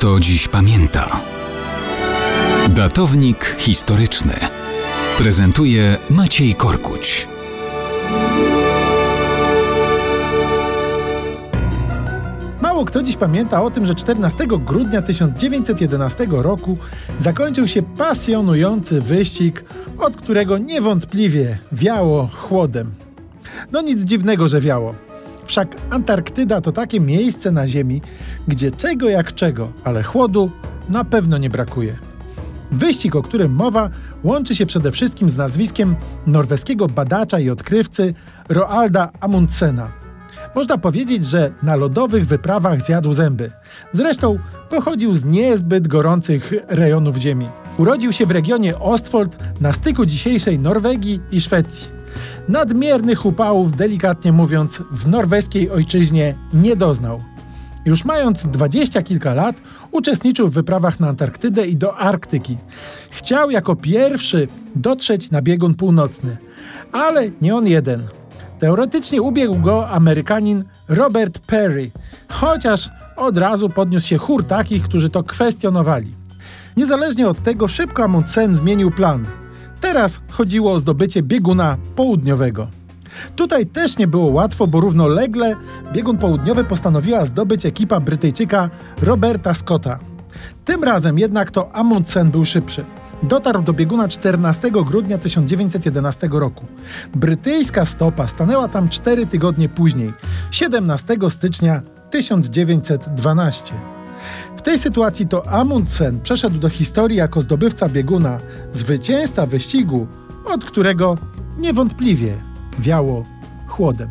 kto dziś pamięta. Datownik historyczny prezentuje Maciej Korkuć. Mało kto dziś pamięta o tym, że 14 grudnia 1911 roku zakończył się pasjonujący wyścig, od którego niewątpliwie wiało chłodem. No nic dziwnego, że wiało. Wszak Antarktyda to takie miejsce na Ziemi, gdzie czego jak czego, ale chłodu na pewno nie brakuje. Wyścig, o którym mowa, łączy się przede wszystkim z nazwiskiem norweskiego badacza i odkrywcy Roalda Amundsena. Można powiedzieć, że na lodowych wyprawach zjadł zęby. Zresztą pochodził z niezbyt gorących rejonów Ziemi. Urodził się w regionie Ostfold na styku dzisiejszej Norwegii i Szwecji. Nadmiernych upałów, delikatnie mówiąc, w norweskiej ojczyźnie nie doznał. Już mając dwadzieścia kilka lat, uczestniczył w wyprawach na Antarktydę i do Arktyki. Chciał jako pierwszy dotrzeć na biegun północny, ale nie on jeden. Teoretycznie ubiegł go Amerykanin Robert Perry, chociaż od razu podniósł się chór takich, którzy to kwestionowali. Niezależnie od tego, szybko Amundsen zmienił plan. Teraz chodziło o zdobycie bieguna południowego. Tutaj też nie było łatwo, bo równolegle biegun południowy postanowiła zdobyć ekipa Brytyjczyka Roberta Scotta. Tym razem jednak to Amundsen był szybszy. Dotarł do bieguna 14 grudnia 1911 roku. Brytyjska stopa stanęła tam 4 tygodnie później, 17 stycznia 1912. W tej sytuacji to Amundsen przeszedł do historii jako zdobywca bieguna, zwycięzca wyścigu, od którego niewątpliwie wiało chłodem.